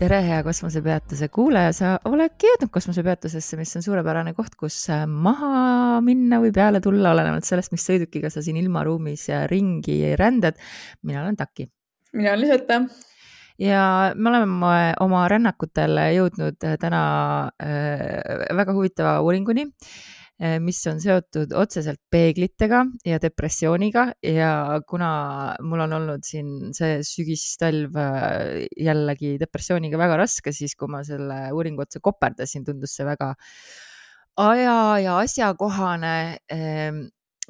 tere, hea kosmosepeatuse kuulaja, sa oledki jõudnud kosmosepeatusesse, mis on suurepärane koht, kus äh, maha minna või peale tulla, olenevalt sellest, mis sõidukiga sa siin ilmaruumis ringi rändad. mina olen Taki. mina olen Liseta. ja me oleme oma rännakutel jõudnud täna äh, väga huvitava uuringuni mis on seotud otseselt peeglitega ja depressiooniga. Ja kuna mul on olnud siin see sügistalv äh, jällegi depressiooniga väga raske, siis kui ma selle uuringu otsa koperdasin, tundus see väga aja ja asjakohane ehm,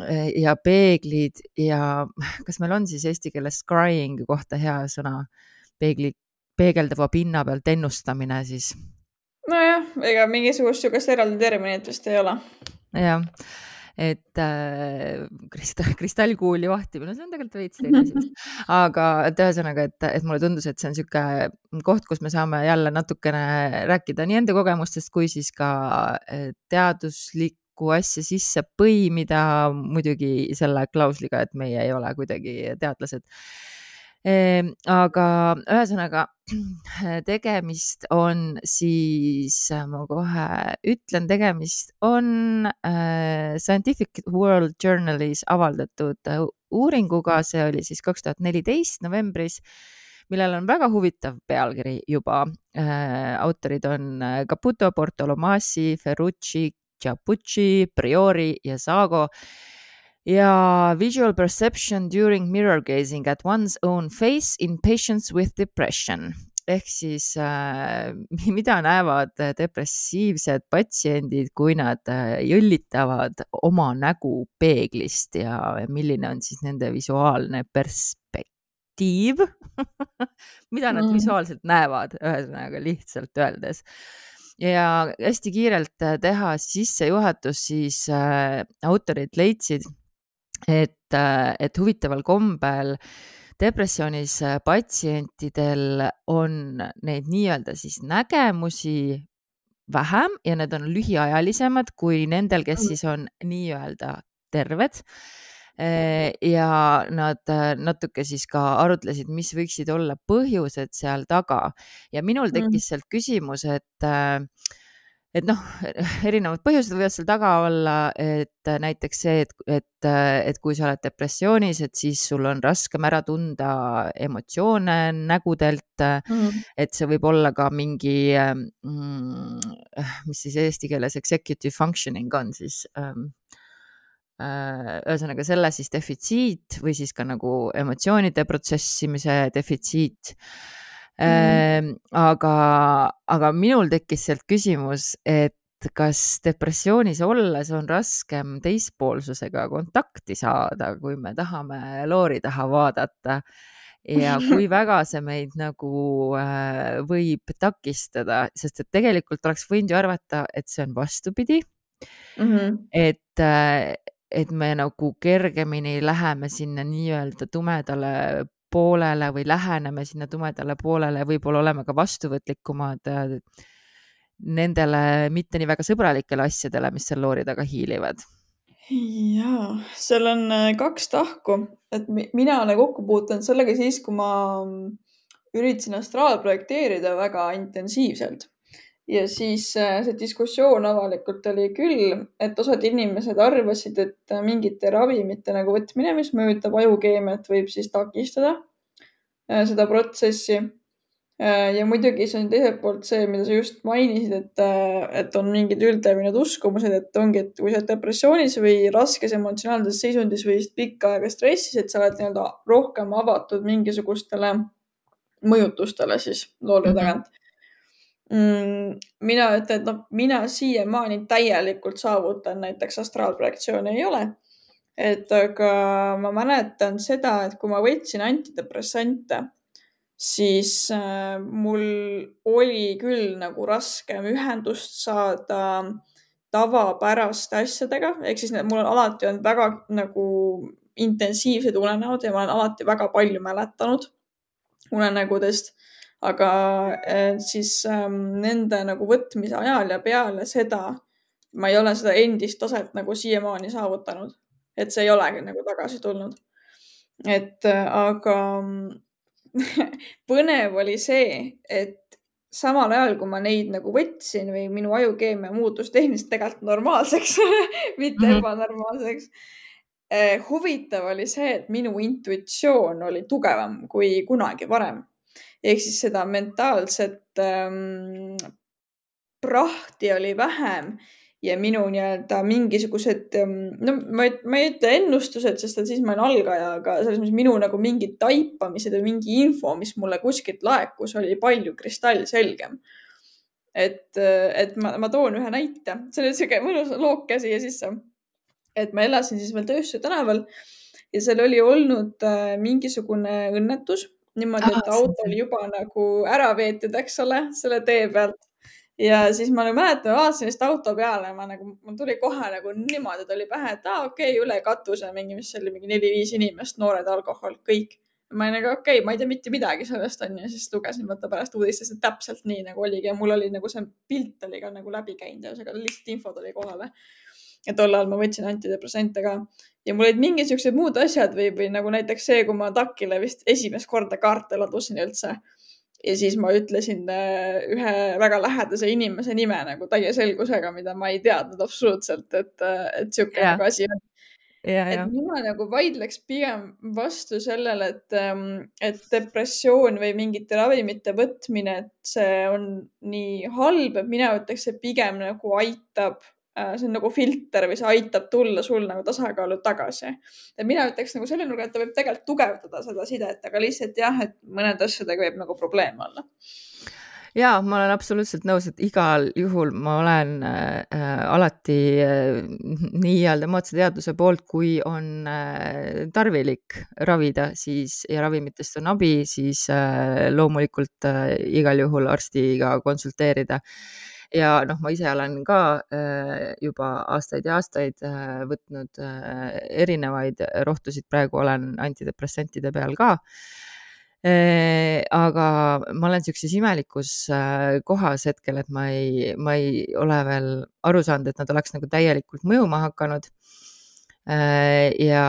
eh, ja peeglid ja kas meil on siis eesti keeles scrying kohta hea sõna, peegli, peegeldava pinna pealt ennustamine siis? nojah, ega mingisugust sihukest eraldi terminit vist ei ole jah, et äh, krist-, kristallkuuli vahtimine, see on tegelikult veits teine asi aga et ühesõnaga, et, et mulle tundus, et see on niisugune koht, kus me saame jälle natukene rääkida nii enda kogemustest kui siis ka äh, teaduslikku asja sisse põimida, muidugi selle klausliga, et meie ei ole kuidagi teadlased aga ühesõnaga tegemist on siis, ma kohe ütlen, tegemist on äh, Scientific World Journalis avaldatud äh, uuringuga, see oli siis kaks tuhat neliteist novembris millel on väga huvitav pealkiri juba äh,. autorid on äh, Caputo, Portolomasi, Ferrucci, Chiapucci, Priori ja Sago ja visual perception during mirror gazing at one's own face in patients with depression. Ehk siis äh, mida näevad depressiivsed patsiendid, kui nad äh, jõllitavad oma nägu peeglist ja milline on siis nende visuaalne perspektiiv? Mida nad mm. visuaalselt näevad, ühesõnaga lihtsalt öeldes. Ja hästi kiirelt teha sissejuhatus, siis äh, autorid leidsid et, äh, et huvitaval kombel depressioonis äh, patsientidel on neid nii-öelda siis nägemusi vähem ja need on lühiajalisemad kui nendel, kes mm. siis on nii-öelda terved. Äh, ja nad natuke siis ka arutlesid, mis võiksid olla põhjused seal taga ja minul mm. tekkis sealt küsimus, et et noh, erinevad põhjused võivad seal taga olla, et näiteks see, et, et, et kui sa oled depressioonis, et siis sul on raskem ära tunda emotsioone nägudelt mm.. et see võib olla ka mingi mm,, mis siis eesti keeles executive functioning on siis ähm, äh, ühesõnaga selle siis defitsiit või siis ka nagu emotsioonide protsessimise defitsiit Mm. aga, aga minul tekkis sealt küsimus, et kas depressioonis olles on raskem teispoolsusega kontakti saada, kui me tahame loori taha vaadata ja kui väga see meid nagu äh, võib takistada, sest et tegelikult oleks võinud ju arvata, et see on vastupidi mm. -hmm. et äh, et me nagu kergemini läheme sinna nii-öelda tumedale poolele või läheneme sinna tumedale poolele, võib-olla oleme ka vastuvõtlikumad äh, nendele mitte nii väga sõbralikele asjadele, mis seal loori taga hiilivad. ja seal on äh, kaks tahku, et mina olen kokku puutunud sellega siis, kui ma mm, üritasin astraalprojekteerida väga intensiivselt ja siis äh, see diskussioon avalikult oli küll, et osad inimesed arvasid, et mingite ravimite nagu võtmine, mis mõjutab ajukeemiat, võib siis takistada äh, seda protsessi. Äh, ja muidugi see on teiselt poolt see, mida sa just mainisid, et, et on mingid üldlevinud uskumused, et ongi, et kui sa oled depressioonis või raskes emotsionaalses seisundis või pikka aega stressis, et sa oled nii-öelda rohkem avatud mingisugustele mõjutustele siis loole mhm. tagant mm. -hmm mm,? mina ütlen, et noh, mina siiamaani täielikult saavutan näiteks astraalprojektsiooni ei ole. et aga ma mäletan seda, et kui ma võtsin antidepressante, siis äh, mul oli küll nagu raskem ühendust saada tavapäraste asjadega, ehk siis mul on alati olnud väga nagu intensiivsed unenäod ja ma olen alati väga palju mäletanud unenägudest aga äh, siis ähm, nende nagu võtmise ajal ja peale seda ma ei ole seda endist taset nagu siiamaani saavutanud, et see ei olegi nagu tagasi tulnud. et äh, aga põnev oli see, et samal ajal, kui ma neid nagu võtsin või minu ajukeemia muutus tehniliselt tegelikult normaalseks mitte mm -hmm. ebanormaalseks eh,. huvitav oli see, et minu intuitsioon oli tugevam kui kunagi varem ehk siis seda mentaalset ähm, prahti oli vähem ja minu nii-öelda mingisugused, ähm, no ma ei, ma ei ütle ennustused, sest et siis ma olen algaja, aga selles mõttes minu nagu mingid taipamised või mingi info, mis mulle kuskilt laekus, oli palju kristallselgem. et, et ma, ma toon ühe näite, see oli sihuke mõnus looke siia sisse. et ma elasin siis veel Tööstuse tänaval ja seal oli olnud äh, mingisugune õnnetus niimoodi, et auto oli juba nagu ära veetud, eks ole, selle tee pealt. ja siis ma mäletan, vaatasin vist auto peale, ma nagu, mul tuli kohe nagu niimoodi tuli pähe, et aa, okei okay,, üle katuse mingi, mis see oli, mingi neli-viis inimest, noored, alkohol, kõik. ma olin nagu okei okay,, ma ei tea mitte midagi sellest onju, siis lugesin vaata pärast uudistest, et täpselt nii nagu oligi ja mul oli nagu see pilt oli ka nagu läbi käinud ja see lihtsalt info tuli kohale. Ja tol ajal ma võtsin antidepressante ka ja mul olid mingisugused muud asjad või, või nagu näiteks see, kui ma TAK-ile vist esimest korda kaarte ladusin üldse. ja siis ma ütlesin äh, ühe väga lähedase inimese nime nagu täie selgusega, mida ma ei teadnud absoluutselt, et, äh, et sihuke yeah. nagu asi on. Ja, et ja. mina nagu vaidleks pigem vastu sellele, et, ähm, et depressioon või mingite ravimite võtmine, et see on nii halb, et mina ütleks, et pigem nagu aitab see on nagu filter või see aitab tulla sul nagu tasakaalu tagasi. et mina ütleks nagu selle nurga, et ta võib tegelikult tugevdada seda sidet, aga lihtsalt jah, et mõnede asjadega võib nagu probleeme olla ja ma olen absoluutselt nõus, et igal juhul ma olen äh, alati äh, nii-öelda moodsa teaduse poolt, kui on äh, tarvilik ravida, siis ja ravimitest on abi, siis äh, loomulikult äh, igal juhul arstiga konsulteerida ja noh, ma ise olen ka äh, juba aastaid ja aastaid äh, võtnud äh, erinevaid rohtusid, praegu olen antidepressantide peal ka. Aga ma olen siukses imelikus kohas hetkel, et ma ei, ma ei ole veel aru saanud, et nad oleks nagu täielikult mõjuma hakanud. ja,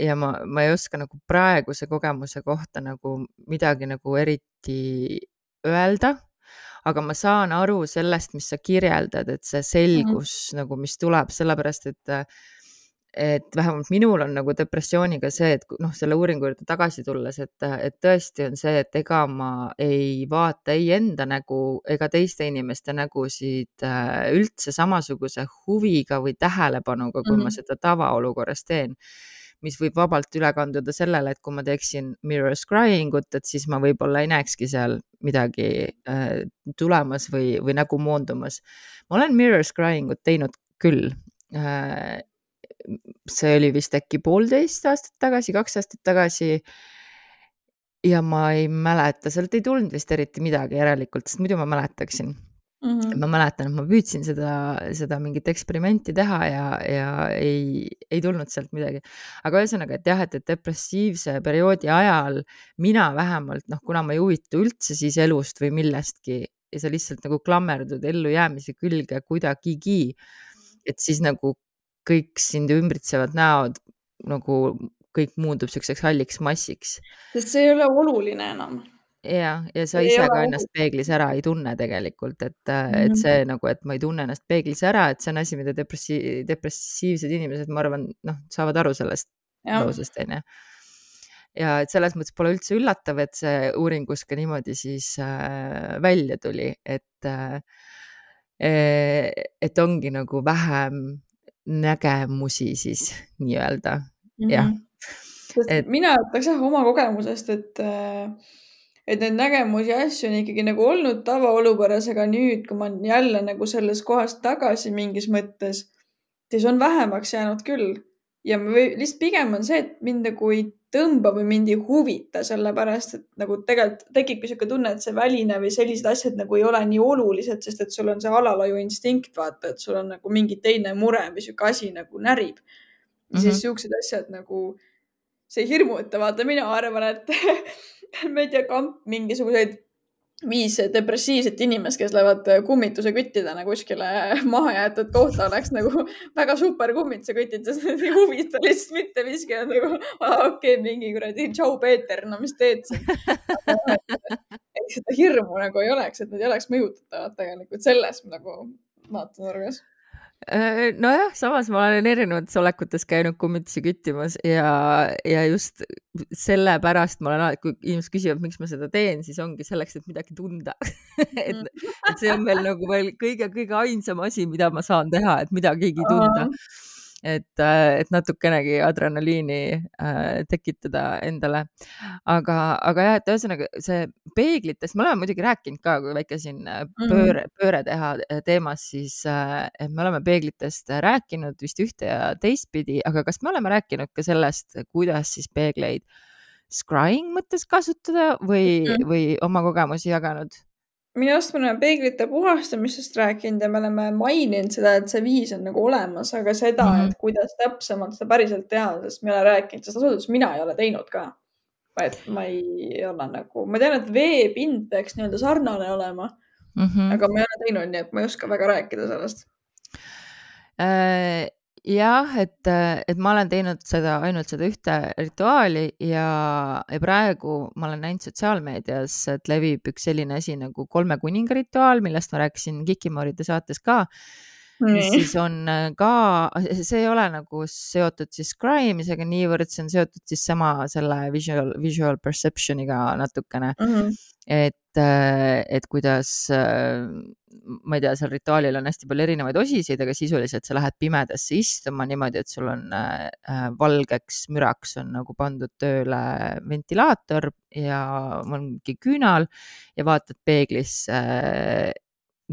ja ma, ma ei oska nagu praeguse kogemuse kohta nagu midagi nagu eriti öelda aga ma saan aru sellest, mis sa kirjeldad, et see mhm. selgus mm -hmm. nagu, mis tuleb, sellepärast et et vähemalt minul on nagu depressiooniga see, et noh, selle uuringu juurde tagasi tulles, et, et tõesti on see, et ega ma ei vaata ei enda nägu ega teiste inimeste nägusid äh, üldse samasuguse huviga või tähelepanuga, kui mm -hmm. ma mhm. seda tavaolukorras teen mis võib vabalt üle kanduda sellele, et kui ma teeksin mirror scrying ut, et siis ma võib-olla ei näekski seal midagi äh, tulemas või, või nägu moondumas. ma olen mirror scrying ut teinud küll äh,. see oli vist äkki poolteist aastat tagasi, kaks aastat tagasi ja ma ei mäleta, sealt ei tulnud vist eriti midagi järelikult, sest muidu ma mäletaksin Mm -hmm. ma mäletan, et ma püüdsin seda, seda mingit eksperimenti teha ja, ja ei, ei tulnud sealt midagi. aga ühesõnaga, et jah, et, et depressiivse perioodi ajal mina vähemalt noh, kuna ma ei huvitu üldse siis elust või millestki ja sa lihtsalt nagu klammerdud ellujäämise külge kuidagigi, et siis nagu kõik sind ümbritsevad näod nagu kõik muutub siukseks halliks massiks. sest see ei ole oluline enam ja, ja sa ise ka ennast peeglis ära ei tunne tegelikult, et mm, -hmm. et see nagu, et ma ei tunne ennast peeglis ära, et see on asi, mida depressi-, depressiivsed inimesed, ma arvan, noh, saavad aru sellest lausest, onju. ja et selles mõttes pole üldse üllatav, et see uuringus ka niimoodi siis äh, välja tuli, et äh,, et ongi nagu vähem nägemusi siis nii-öelda mm, -hmm. jah. et mina ütleks jah oma kogemusest, et äh, et neid nägemusi ja asju on ikkagi nagu olnud tavaolukorras, aga nüüd, kui ma olen jälle nagu selles kohas tagasi mingis mõttes, siis on vähemaks jäänud küll. ja lihtsalt pigem on see, et mind nagu ei tõmba või mind ei huvita, sellepärast et nagu tegelikult tekibki niisugune tunne, et see väline või sellised asjad nagu ei ole nii olulised, sest et sul on see alalaju instinkt, vaata, et sul on nagu mingi teine mure või niisugune asi nagu närib. ja mm -hmm. siis niisugused asjad nagu, see ei hirmuta, vaata, mina arvan, et ma ei tea, kamp mingisuguseid viis depressiivset inimest, kes lähevad kummituse küttidena kuskile mahajäetud kohta, oleks nagu väga super kummituse kütid, sest need ei huvita lihtsalt mitte miski on nagu okei okay,, mingi kuradi tšau, Peeter, no mis teed siin. et seda hirmu nagu ei oleks, et nad ei oleks mõjutatavad tegelikult selles nagu vaatenurgas Äh, nojah, samas ma olen erinevates olekutes käinud kummitusi küttimas ja, ja just sellepärast ma olen kui inimesed küsivad, miks ma seda teen, siis ongi selleks, et midagi tunda. Et, et see on veel nagu veel kõige-kõige ainsam asi, mida ma saan teha, et midagigi tunda et, äh, et natukenegi adrenaliini äh, tekitada endale. aga, aga jah, et ühesõnaga see peeglitest, me oleme muidugi rääkinud ka, kui väike siin äh, mhm. pööre, pööre teha äh, teemas, siis äh, et me oleme peeglitest rääkinud vist ühte ja teistpidi, aga kas me oleme rääkinud ka sellest, kuidas siis peegleid scrying mõttes kasutada või mm, -hmm. või oma kogemusi jaganud? Minu arust me oleme peeglite puhastamisest rääkinud ja me oleme maininud seda, et see viis on nagu olemas, aga seda mm, -hmm. et kuidas täpsemalt seda päriselt teha, sest me ei ole rääkinud, sest ausalt öeldes mina ei ole teinud ka. et ma ei ole nagu, ma tean, et veepind peaks nii-öelda sarnane olema mm, -hmm. aga ma ei ole teinud, nii et ma ei oska väga rääkida sellest äh, jah, et, et ma olen teinud seda, ainult seda ühte rituaali ja, ja praegu ma olen näinud sotsiaalmeedias, et levib üks selline asi nagu kolme kuninga rituaal, millest ma rääkisin Kikimooride saates ka. mis siis on äh, ka, see ei ole nagu seotud siis crime'isega niivõrd, see on seotud siis sama selle visual, visual perception'iga natukene mm. -hmm. Et, äh, et kuidas äh, ma ei tea, seal rituaalil on hästi palju erinevaid osiseid, aga sisuliselt sa lähed pimedasse istuma niimoodi, et sul on äh, valgeks müraks on nagu pandud tööle ventilaator ja ongi küünal ja vaatad peeglisse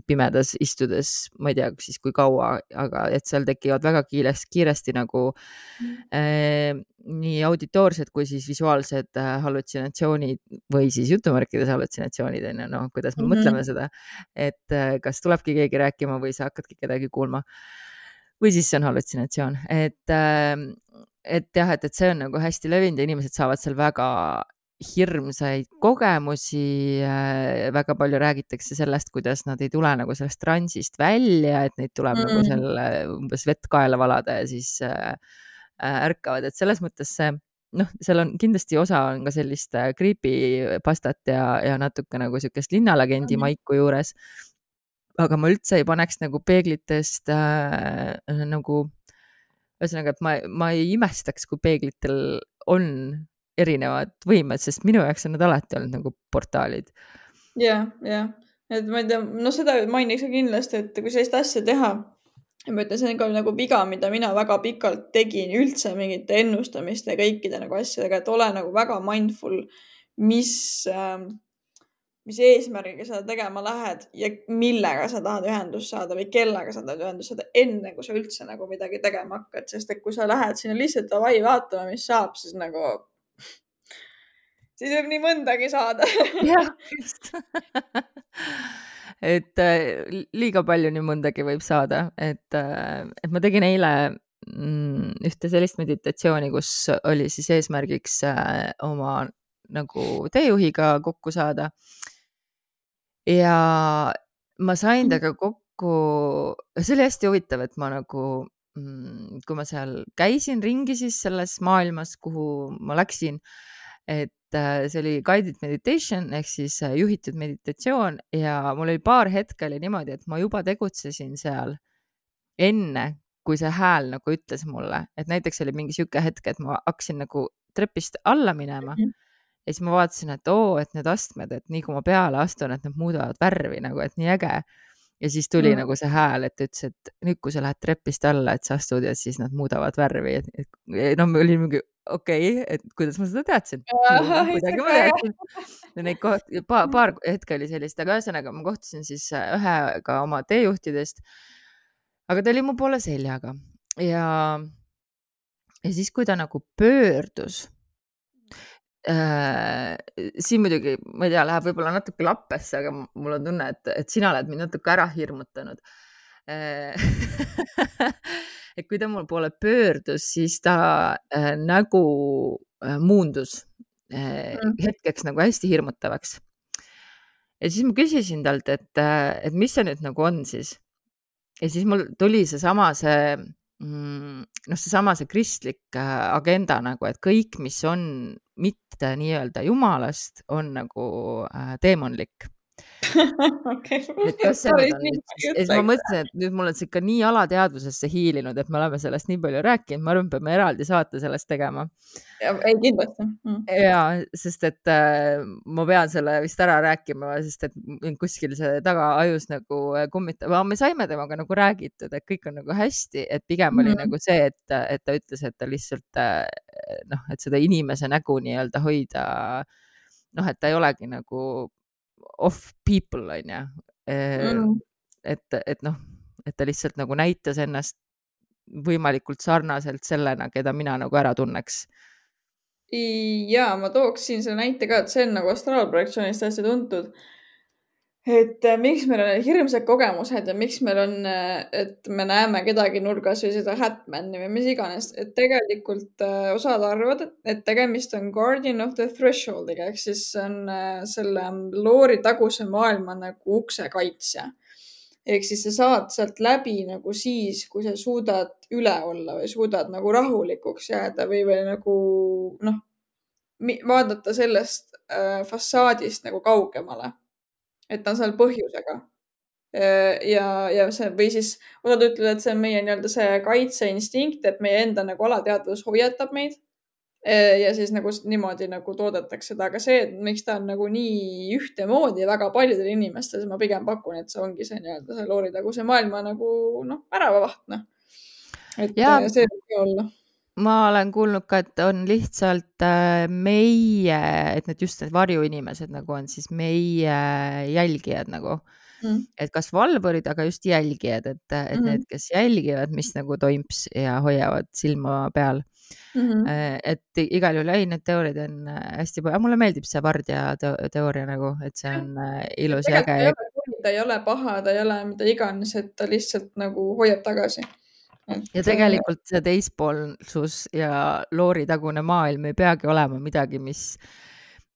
pimedas istudes, ma ei tea siis kui kaua, aga et seal tekivad väga kiiresti, kiiresti nagu mm. äh, nii auditoorsed kui siis visuaalsed äh, hallutsinatsioonid või siis jutumärkides hallutsinatsioonid on ju, noh, kuidas me mm -hmm. mõtleme seda, et äh, kas tulebki keegi rääkima või sa hakkadki kedagi kuulma. või siis see on hallutsinatsioon, et äh, et jah, et, et see on nagu hästi levinud ja inimesed saavad seal väga hirmsaid kogemusi. Äh, väga palju räägitakse sellest, kuidas nad ei tule nagu sellest transist välja, et neid tuleb mm. nagu seal umbes vett kaela valada ja siis äh, äh, ärkavad, et selles mõttes see noh, seal on kindlasti osa on ka sellist äh, creepypastat ja, ja natuke nagu sihukest linnalegendi mm. maiku juures. aga ma üldse ei paneks nagu peeglitest äh, nagu, ühesõnaga, et ma, ma ei imestaks, kui peeglitel on erinevad võimed, sest minu jaoks on nad alati olnud nagu portaalid. ja, ja, et ma ei tea, no seda mainiks kindlasti, et kui sellist asja teha, ma ütlen, see on ka nagu viga, mida mina väga pikalt tegin üldse mingite ennustamiste ja kõikide nagu asjadega, et ole nagu väga mindful, mis äh, mis eesmärgiga sa tegema lähed ja millega sa tahad ühendust saada või kellega sa tahad ühendust saada, enne kui sa üldse nagu midagi tegema hakkad, sest et kui sa lähed sinna lihtsalt davai vaatama, mis saab, siis nagu siis võib nii mõndagi saada. Jah, just. Et äh, liiga palju nii mõndagi võib saada, et, äh, et ma tegin eile mm, ühte sellist meditatsiooni, kus oli siis eesmärgiks äh, oma nagu teejuhiga kokku saada. ja ma sain temaga kokku, see oli hästi huvitav, et ma nagu mm, kui ma seal käisin ringi siis selles maailmas, kuhu ma läksin, et äh, see oli guided meditation ehk siis äh, juhitud meditatsioon ja mul oli paar hetke oli niimoodi, et ma juba tegutsesin seal enne, kui see hääl nagu ütles mulle, et näiteks oli mingi sihuke hetk, et ma hakkasin nagu trepist alla minema mm. -hmm ja siis ma vaatasin, et oo, et need astmed, et nii kui ma peale astun, et need muudavad värvi nagu, et nii äge ja siis tuli mm. nagu see hääl, et ütles, et nüüd, kui sa lähed trepist alla, et sa astud ja siis nad muudavad värvi, et, et me olime mingi okei okay,, et kuidas ma seda teadsin kuidagi ma teadsin. Neid koht-, paar, paar hetke oli sellist, aga ühesõnaga ma kohtusin siis äh, ühega oma teejuhtidest. aga ta oli mu poole seljaga ja, ja siis, kui ta nagu pöördus äh,. siin muidugi, ma ei tea, läheb võib-olla natuke lappesse, aga mul on tunne, et, et sina oled mind natuke ära hirmutanud et kui ta mu poole pöördus, siis ta äh, nägu äh, muundus äh, mm. hetkeks nagu hästi hirmutavaks. ja siis ma küsisin talt, et, äh, et mis see nüüd nagu on siis. ja siis mul tuli seesama see, sama, see mm, noh, seesama see kristlik äh, agenda nagu, et kõik, mis on mitte nii-öelda jumalast, on nagu äh, teemonlik okei. et kas see nüüd on, siis ma mõtlesin, et nüüd mul on see ikka nii alateadvusesse hiilinud, et me oleme sellest nii palju rääkinud, ma arvan, peame eraldi saate sellest tegema. ei, kindlasti mm.. ja, sest et äh, ma pean selle vist ära rääkima, sest et kuskil see tagaajus nagu äh, kummitab, me saime temaga nagu räägitud, et kõik on nagu hästi, et pigem mm. oli nagu see, et, et ta ütles, et ta lihtsalt äh, noh, et seda inimese nägu nii-öelda hoida noh, et ta ei olegi nagu off people on ju. Mm.. et, et noh, et ta lihtsalt nagu näitas ennast võimalikult sarnaselt sellena, keda mina nagu ära tunneks. ja ma tooksin selle näite ka, et see on nagu astraalprojektsioonist hästi tuntud et äh, miks meil on hirmsad kogemused ja miks meil on, äh, et me näeme kedagi nurgas või seda Hatmani või mis iganes, et tegelikult äh, osad arvavad, et tegemist on guardian of the threshold'iga ehk siis on selle loori taguse maailma nagu ukse kaitsja. ehk siis sa saad sealt läbi nagu siis, kui sa suudad üle olla või suudad nagu rahulikuks jääda või, või nagu noh, vaadata sellest äh, fassaadist nagu kaugemale et ta on seal põhjusega. ja, ja see või siis osad ütlevad, et see on meie nii-öelda see kaitseinstinkt, et meie enda nagu alateadvus hoiatab meid. ja siis nagu niimoodi nagu toodetakse seda, aga see, et miks ta on nagu nii ühtemoodi väga paljudel inimestel, siis ma pigem pakun, et see ongi see nii-öelda see looritaguse maailma nagu noh, väravavaht noh. et ja. see võib olla ma olen kuulnud ka, et on lihtsalt äh, meie, et need just need varjuinimesed nagu on siis meie jälgijad nagu mm.. et kas valvurid, aga just jälgijad, et, et mm. need, kes jälgivad, mis nagu toimus ja hoiavad silma peal mm. -hmm. et igal juhul ei, need teooriad on äh, hästi, mulle meeldib see vardja teooria nagu, et see on ilus ja äge. ta ei ole paha, ta ei ole mida iganes, et ta lihtsalt nagu hoiab tagasi ja tegelikult see teispoolsus ja looritagune maailm ei peagi olema midagi, mis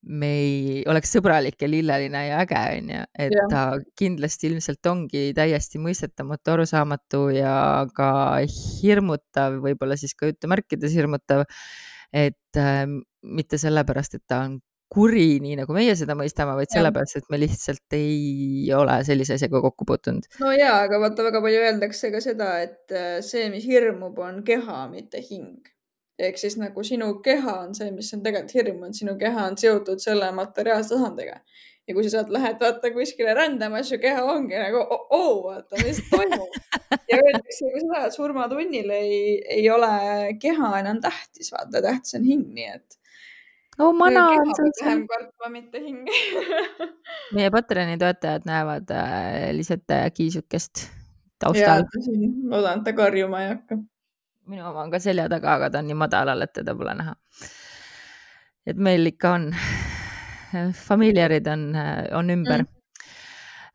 me ei oleks sõbralik ja lilleline ja äge, onju, et ja. ta kindlasti ilmselt ongi täiesti mõistetamatu, arusaamatu ja ka hirmutav, võib-olla siis ka jutumärkides hirmutav. et äh, mitte sellepärast, et ta on kuri, nii nagu meie seda mõistame, vaid sellepärast, et me lihtsalt ei ole sellise asjaga kokku puutunud. no ja, aga vaata, väga palju öeldakse ka seda, et äh, see, mis hirmub, on keha, mitte hing. ehk siis nagu sinu keha on see, mis on tegelikult hirm, on sinu keha on seotud selle materiaalse tasandiga. ja kui sa sealt lähed, vaata kuskile rändama, siis su keha ongi nagu oo oh, oh, vaata, mis toimub. ja öeldakse ka seda, et surmatunnil ei, ei ole keha enam tähtis, vaata, tähtis on hing, nii et oh mana on see. vähem kartma, mitte hinge meie Patreoni toetajad näevad äh, lihtsalt äh, kiisukest taustal. loodan, et ta karjuma ei hakka. minu oma on ka selja taga, aga ta on nii madalal, et teda pole näha. et meil ikka on, familiarid on, on ümber mm.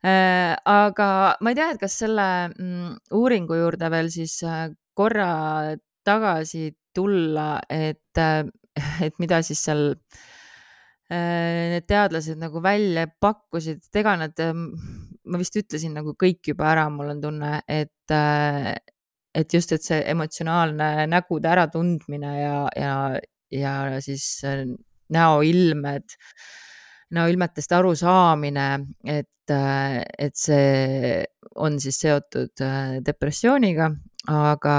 Äh, aga ma ei tea, et kas selle mm, uuringu juurde veel siis äh, korra tagasi tulla, et äh, et mida siis seal äh, need teadlased nagu välja pakkusid, et ega nad, ähm, ma vist ütlesin nagu kõik juba ära, mul on tunne, et, äh, et just, et see emotsionaalne nägude äratundmine ja, ja, ja siis äh, näoilmed, näoilmetest arusaamine, et, et see on siis seotud depressiooniga, aga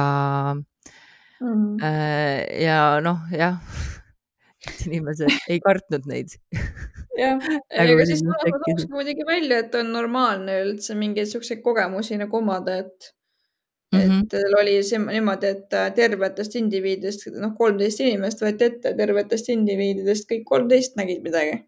mm. -hmm. ja noh, jah, inimesed ei kartnud neid jah, ega siis ma tooks muidugi välja, et on normaalne üldse mingeid siukseid kogemusi nagu omada, et mm, -hmm. et tal oli see niimoodi, et äh, tervetest indiviididest, noh, kolmteist inimest võeti ette, tervetest indiviididest kõik kolmteist nägid midagi.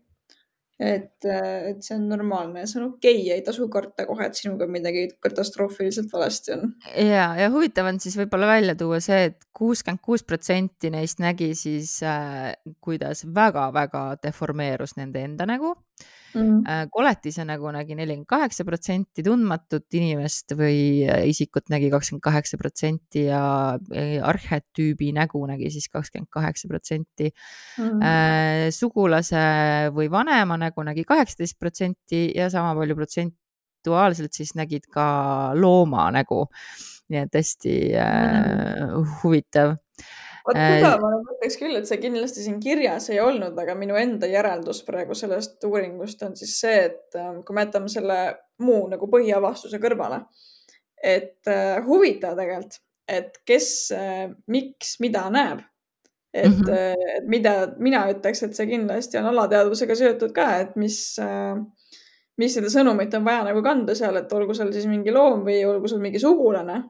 Et, et see on normaalne ja see on okei okay. ei tasu karta kohe, et sinuga midagi katastroofiliselt valesti on. ja, ja huvitav on siis võib-olla välja tuua see et, et kuuskümmend kuus protsenti neist nägi siis äh,, kuidas väga-väga deformeerus nende enda nägu mm.. koletise nägu nägi nelikümmend kaheksa protsenti, tundmatut inimest või äh, isikut nägi kakskümmend kaheksa protsenti ja äh, arhetüübi nägu nägi siis kakskümmend kaheksa protsenti. Mm. sugulase või vanema nägu nägi kaheksateist protsenti ja sama palju protsentuaalselt siis nägid ka looma nägu. nii et hästi mm. huvitav vot seda äh, ma mõtleks küll, et see kindlasti siin kirjas ei olnud, aga minu enda järeldus praegu sellest uuringust on siis see, et ähm, kui me jätame selle muu nagu põhiavastuse kõrvale, et äh, huvitav tegelikult, et kes äh,, miks, mida näeb. et mm, -hmm. et mida mina ütleks, et see kindlasti on alateadvusega seotud ka, et mis mis seda sõnumit on vaja nagu kanda seal, et olgu seal siis mingi loom või olgu seal mingi sugulane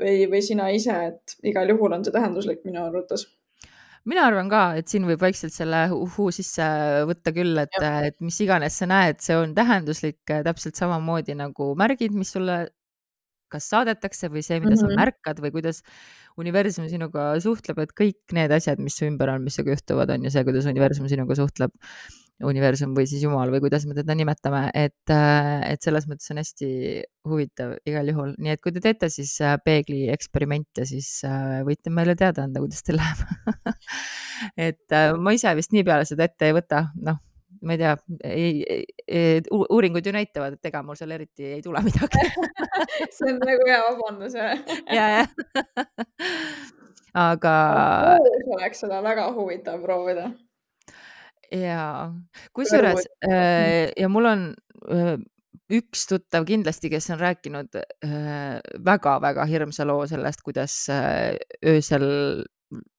või, või sina ise, et igal juhul on see tähenduslik minu arvates mina arvan ka, et siin võib vaikselt selle uhuu sisse võtta küll, et, et mis iganes sa näed, see on tähenduslik täpselt samamoodi nagu märgid, mis sulle kas saadetakse või see, mida mm -hmm. sa mhm. märkad või kuidas universum sinuga suhtleb, et kõik need asjad, mis su ümber on, mis sinuga juhtuvad, on ju see, kuidas universum sinuga suhtleb universum või siis Jumal või kuidas me teda nimetame, et, äh, et selles mõttes on hästi huvitav igal juhul, nii et kui te teete siis äh, peegli eksperimente, siis äh, võite meile teada anda, kuidas teil läheb. Et ma ise vist nii peale seda ette ei võta, noh, ma ei tea, ei, ei, uuringud ju näitavad, et ega mul seal eriti ei tule midagi. See on nagu hea vabandus ja, jah aga. oleks seda väga huvitav proovida ja kusjuures äh, ja mul on äh, üks tuttav kindlasti, kes on rääkinud väga-väga äh, hirmsa loo sellest, kuidas äh, öösel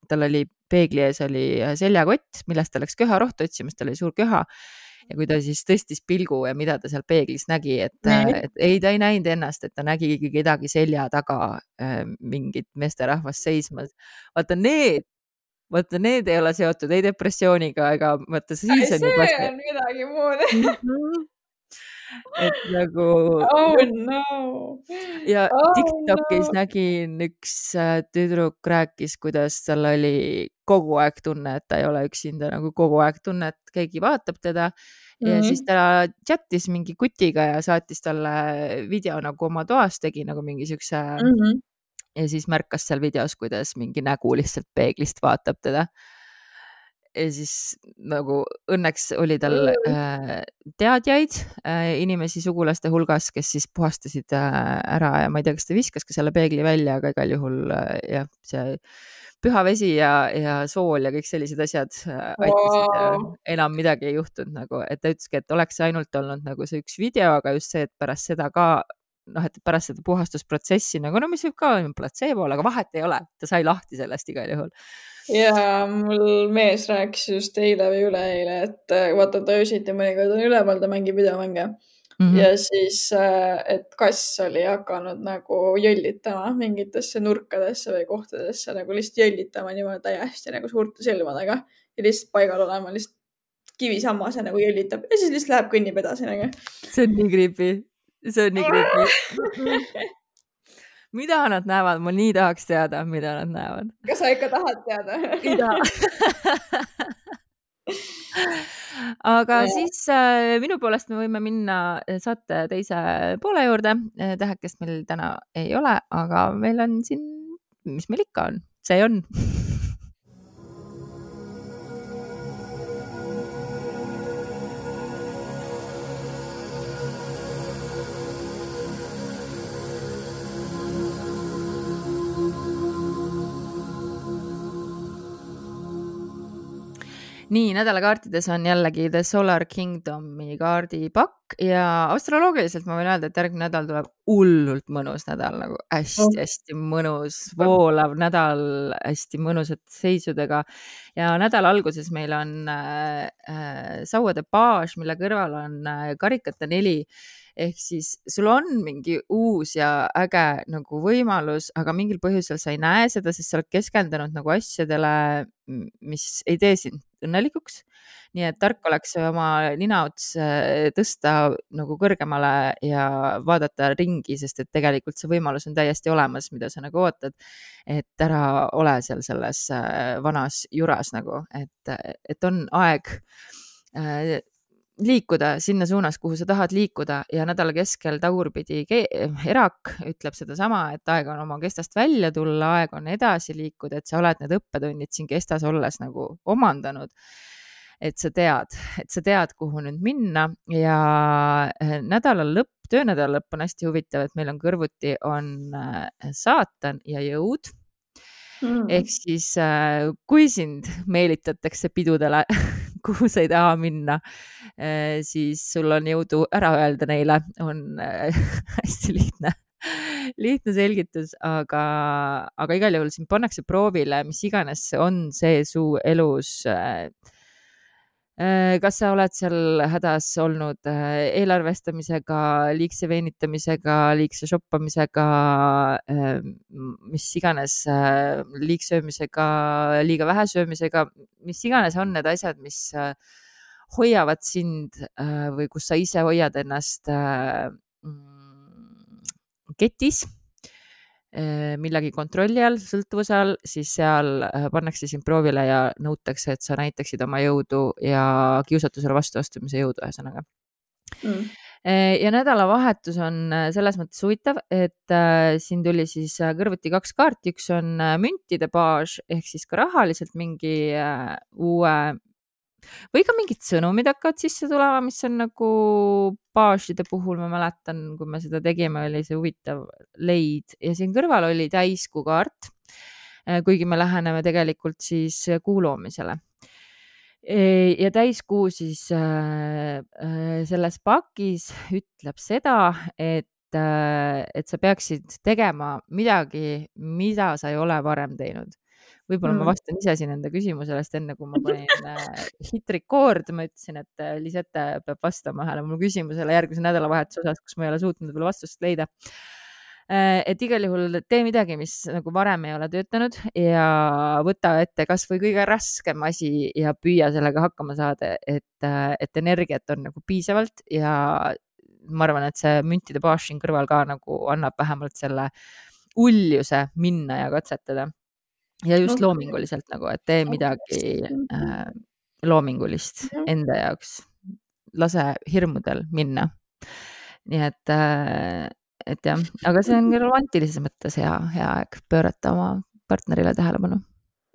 tal oli peegli ees oli äh, seljakott, millest ta läks köharohtu otsima, sest tal oli suur köha ja kui ta siis tõstis pilgu ja mida ta seal peeglis nägi, et, äh, et ei, ta ei näinud ennast, et ta nägigi kedagi selja taga mingit meesterahvast seismas. vaata need vaata, need ei ole seotud ei depressiooniga ega vaata siis on juba. see on midagi muud mhm. et nagu. oh no. ja oh, Tiktokis no. nägin üks äh, tüdruk rääkis, kuidas tal oli kogu aeg tunne, et ta ei ole üksinda, nagu kogu aeg tunne, et keegi vaatab teda ja mm -hmm. siis ta chat'is mingi kutiga ja saatis talle video nagu oma toas, tegi nagu mingi siukse mm -hmm ja siis märkas seal videos, kuidas mingi nägu lihtsalt peeglist vaatab teda. ja siis nagu õnneks oli tal äh, teadjaid äh, inimesi sugulaste hulgas, kes siis puhastasid äh, ära ja ma ei tea, kas ta viskas ka selle peegli välja, aga igal juhul äh, jah, see püha vesi ja, ja sool ja kõik sellised asjad äh, aitasid wow. enam midagi ei juhtunud nagu, et ta ütleski, et oleks ainult olnud nagu see üks video, aga just see, et pärast seda ka noh, et pärast seda puhastusprotsessi nagu no mis võib ka olla platseebo olla, aga vahet ei ole, ta sai lahti sellest igal juhul. ja mul mees rääkis just eile või üleeile, et äh, vaata ta öösiti mõnikord on üleval, ta mängib videomänge mm. -hmm. ja siis, äh, et kass oli hakanud nagu jõllitama mingitesse nurkadesse või kohtadesse nagu lihtsalt jõllitama niimoodi täiesti nagu suurte silmadega ja lihtsalt paigal olema, lihtsalt kivisammas ja nagu jõllitab ja siis lihtsalt läheb, kõnnib edasi nagu. see on nii creepy see on nii creepy mida nad näevad, ma nii tahaks teada, mida nad näevad. kas sa ikka tahad teada? ei taha aga ja. siis äh, minu poolest me võime minna saate teise poole juurde. tähekest meil täna ei ole, aga meil on siin, mis meil ikka on, see on nii, nädalakaartides on jällegi The Solar Kingdomi kaardipakk ja astroloogiliselt ma võin öelda, et järgmine nädal tuleb hullult mõnus nädal nagu hästi-hästi oh. mõnus, voolav nädal, hästi mõnusate seisudega. ja nädala alguses meil on äh, äh, sauade baas, mille kõrval on äh, karikate neli ehk siis sul on mingi uus ja äge nagu võimalus, aga mingil põhjusel sa ei näe seda, sest sa oled keskendunud nagu asjadele, mis ei tee sind õnnelikuks. nii et tark oleks oma ninaots äh, tõsta nagu kõrgemale ja vaadata ringi, sest et tegelikult see võimalus on täiesti olemas, mida sa nagu ootad. et ära ole seal selles äh, vanas juras nagu, et, et on aeg äh, liikuda sinna suunas, kuhu sa tahad liikuda ja nädala keskel tagurpidi erak ütleb sedasama, et aeg on oma kestast välja tulla, aeg on edasi liikuda, et sa oled need õppetunnid siin kestas olles nagu omandanud. et sa tead, et sa tead, kuhu nüüd minna ja eh, nädala lõpp, töönädala lõpp on hästi huvitav, et meil on kõrvuti on eh, saatan ja jõud mm.. ehk siis, eh, kui sind meelitatakse pidudele kuhu sa ei taha minna, eh, siis sul on jõudu ära öelda neile, on eh, hästi lihtne lihtne selgitus, aga, aga igal juhul sind pannakse proovile, mis iganes on see su elus äh, kas sa oled seal hädas olnud eelarvestamisega, liigse venitamisega, liigse shoppamisega, mis iganes, liigsöömisega, liiga vähe söömisega, mis iganes on need asjad, mis hoiavad sind või kus sa ise hoiad ennast mm, ketis? Äh, millegi kontrolli all, sõltuvuse all, siis seal äh, pannakse sind proovile ja nõutakse, et sa näitaksid oma jõudu ja kiusatusele vastuastumise jõudu, ühesõnaga mm. Äh, ja nädalavahetus on selles mõttes huvitav, et siin tuli siis kõrvuti kaks kaarti, üks on müntide baas ehk siis ka rahaliselt mingi uue või ka mingid sõnumid hakkavad sisse tulema, mis on nagu baaside puhul, ma mäletan, kui me seda tegime, oli see huvitav leid ja siin kõrval oli täiskuu kaart. Eh, kuigi me läheneme tegelikult siis kuu loomisele. Eh, ja täiskuu siis äh, selles pakis ütleb seda, et et sa peaksid tegema midagi, mida sa ei ole varem teinud võib-olla mm. ma vastan ise siin enda küsimusele, sest enne kui ma panin äh, hit record, ma ütlesin, et äh, Lisette peab vastama ühele mu küsimusele järgmise nädalavahetuse osas, kus ma ei ole suutnud veel vastust leida äh, et igal juhul tee midagi, mis nagu varem ei ole töötanud ja võta ette kasvõi kõige raskem asi ja püüa sellega hakkama saada, et, et energiat on nagu piisavalt ja ma arvan, et see müntide baas siin kõrval ka nagu annab vähemalt selle uljuse minna ja katsetada ja just okay. loominguliselt nagu, et tee midagi äh, loomingulist ja. enda jaoks, lase hirmudel minna. nii et äh,, et jah, aga see on romantilises mõttes hea, hea aeg pöörata oma partnerile tähelepanu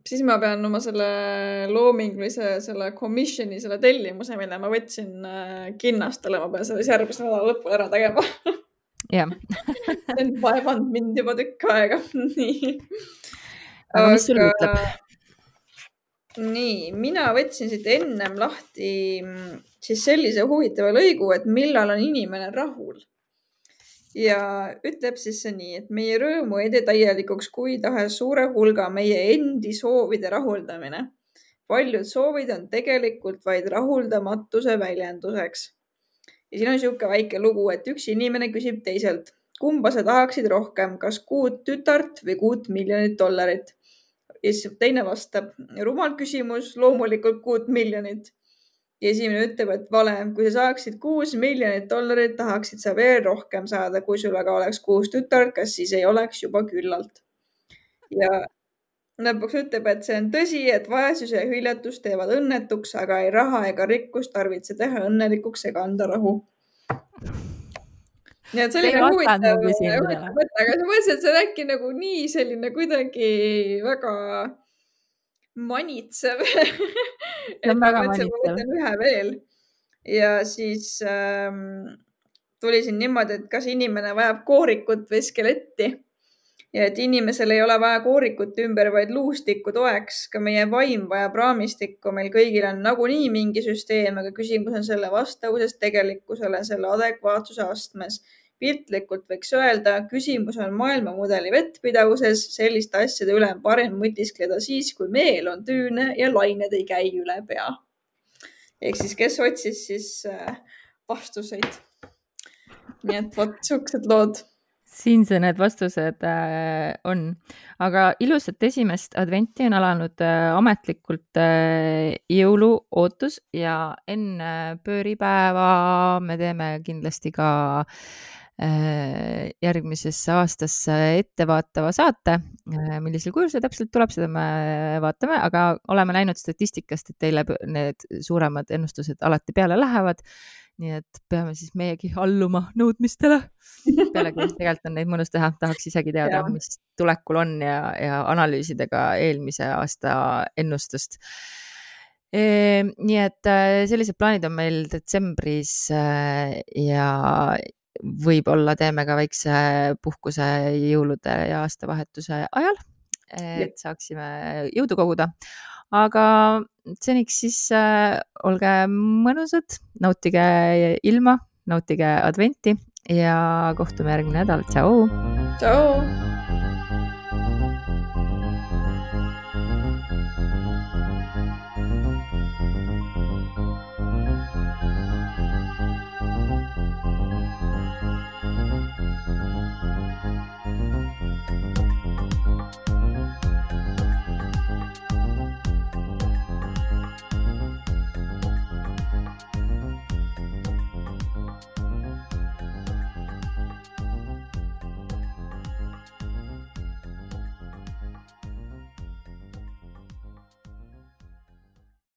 siis ma pean oma selle loomingulise, selle commission'i, selle tellimuse, mille ma võtsin äh, Kinnastele, ma pean selle järgmise nädala lõpul ära tegema. jah. see on vaevanud mind juba tükk aega nii aga mis sul ütleb? nii, mina võtsin siit ennem lahti mm, siis sellise huvitava lõigu, et millal on inimene rahul. ja ütleb siis see nii, et meie rõõmu ei tee täielikuks kui tahes suure hulga meie endi soovide rahuldamine. paljud soovid on tegelikult vaid rahuldamatuse väljenduseks. ja siin on niisugune väike lugu, et üks inimene küsib teiselt, kumba sa tahaksid rohkem, kas kuut tütart või kuut miljonit dollarit ja siis teine vastab, rumal küsimus, loomulikult kuut miljonit. ja esimene ütleb, et vale, kui sa saaksid kuus miljonit dollarit, tahaksid sa veel rohkem saada, kui sul aga oleks kuus tütart, kas siis ei oleks juba küllalt? ja lõpuks ütleb, et see on tõsi, et vaesus ja hüljatus teevad õnnetuks, aga ei raha ega rikkus tarvitse teha õnnelikuks ega anda rahu nii et selline huvitav, huvitav mõte, aga ma mõtlesin, et see on äkki nagu nii selline kuidagi väga manitsev et ma mõtlesin, et ma võtan ühe veel. Ja siis ähm, tuli siin niimoodi, et kas inimene vajab koorikut või skeletti. Ja et inimesel ei ole vaja koorikut ümber, vaid luustikku toeks. ka meie vaim vajab raamistikku, meil kõigil on nagunii mingi süsteem, aga küsimus on selle vastavuses tegelikkusele, selle adekvaatsuse astmes piltlikult võiks öelda, küsimus on maailmamudeli vettpidavuses, selliste asjade üle on parem mõtiskleda siis, kui meel on tüüne ja lained ei käi üle pea. ehk siis, kes otsis siis äh, vastuseid? Nii et vot siuksed lood. Siin see need vastused äh, on, aga ilusat esimest adventi on alanud äh, ametlikult äh, jõuluootus ja enne pööripäeva me teeme kindlasti ka äh, järgmisesse aastasse ettevaatava saate äh,. millisel kujul see täpselt tuleb, seda me vaatame, aga oleme näinud statistikast, et teile need suuremad ennustused alati peale lähevad nii et peame siis meiegi alluma nõudmistele. pealegi tegelikult on neid mõnus teha, tahaks isegi teada, mis tulekul on ja, ja analüüsida ka eelmise aasta ennustust e,. nii et äh, sellised plaanid on meil detsembris äh, ja võib-olla teeme ka väikse puhkuse jõulude ja aastavahetuse ajal, et saaksime jõudu koguda aga seniks siis äh, olge mõnusad, nautige ilma, nautige adventi ja kohtume järgmine nädal, tšau. tšau.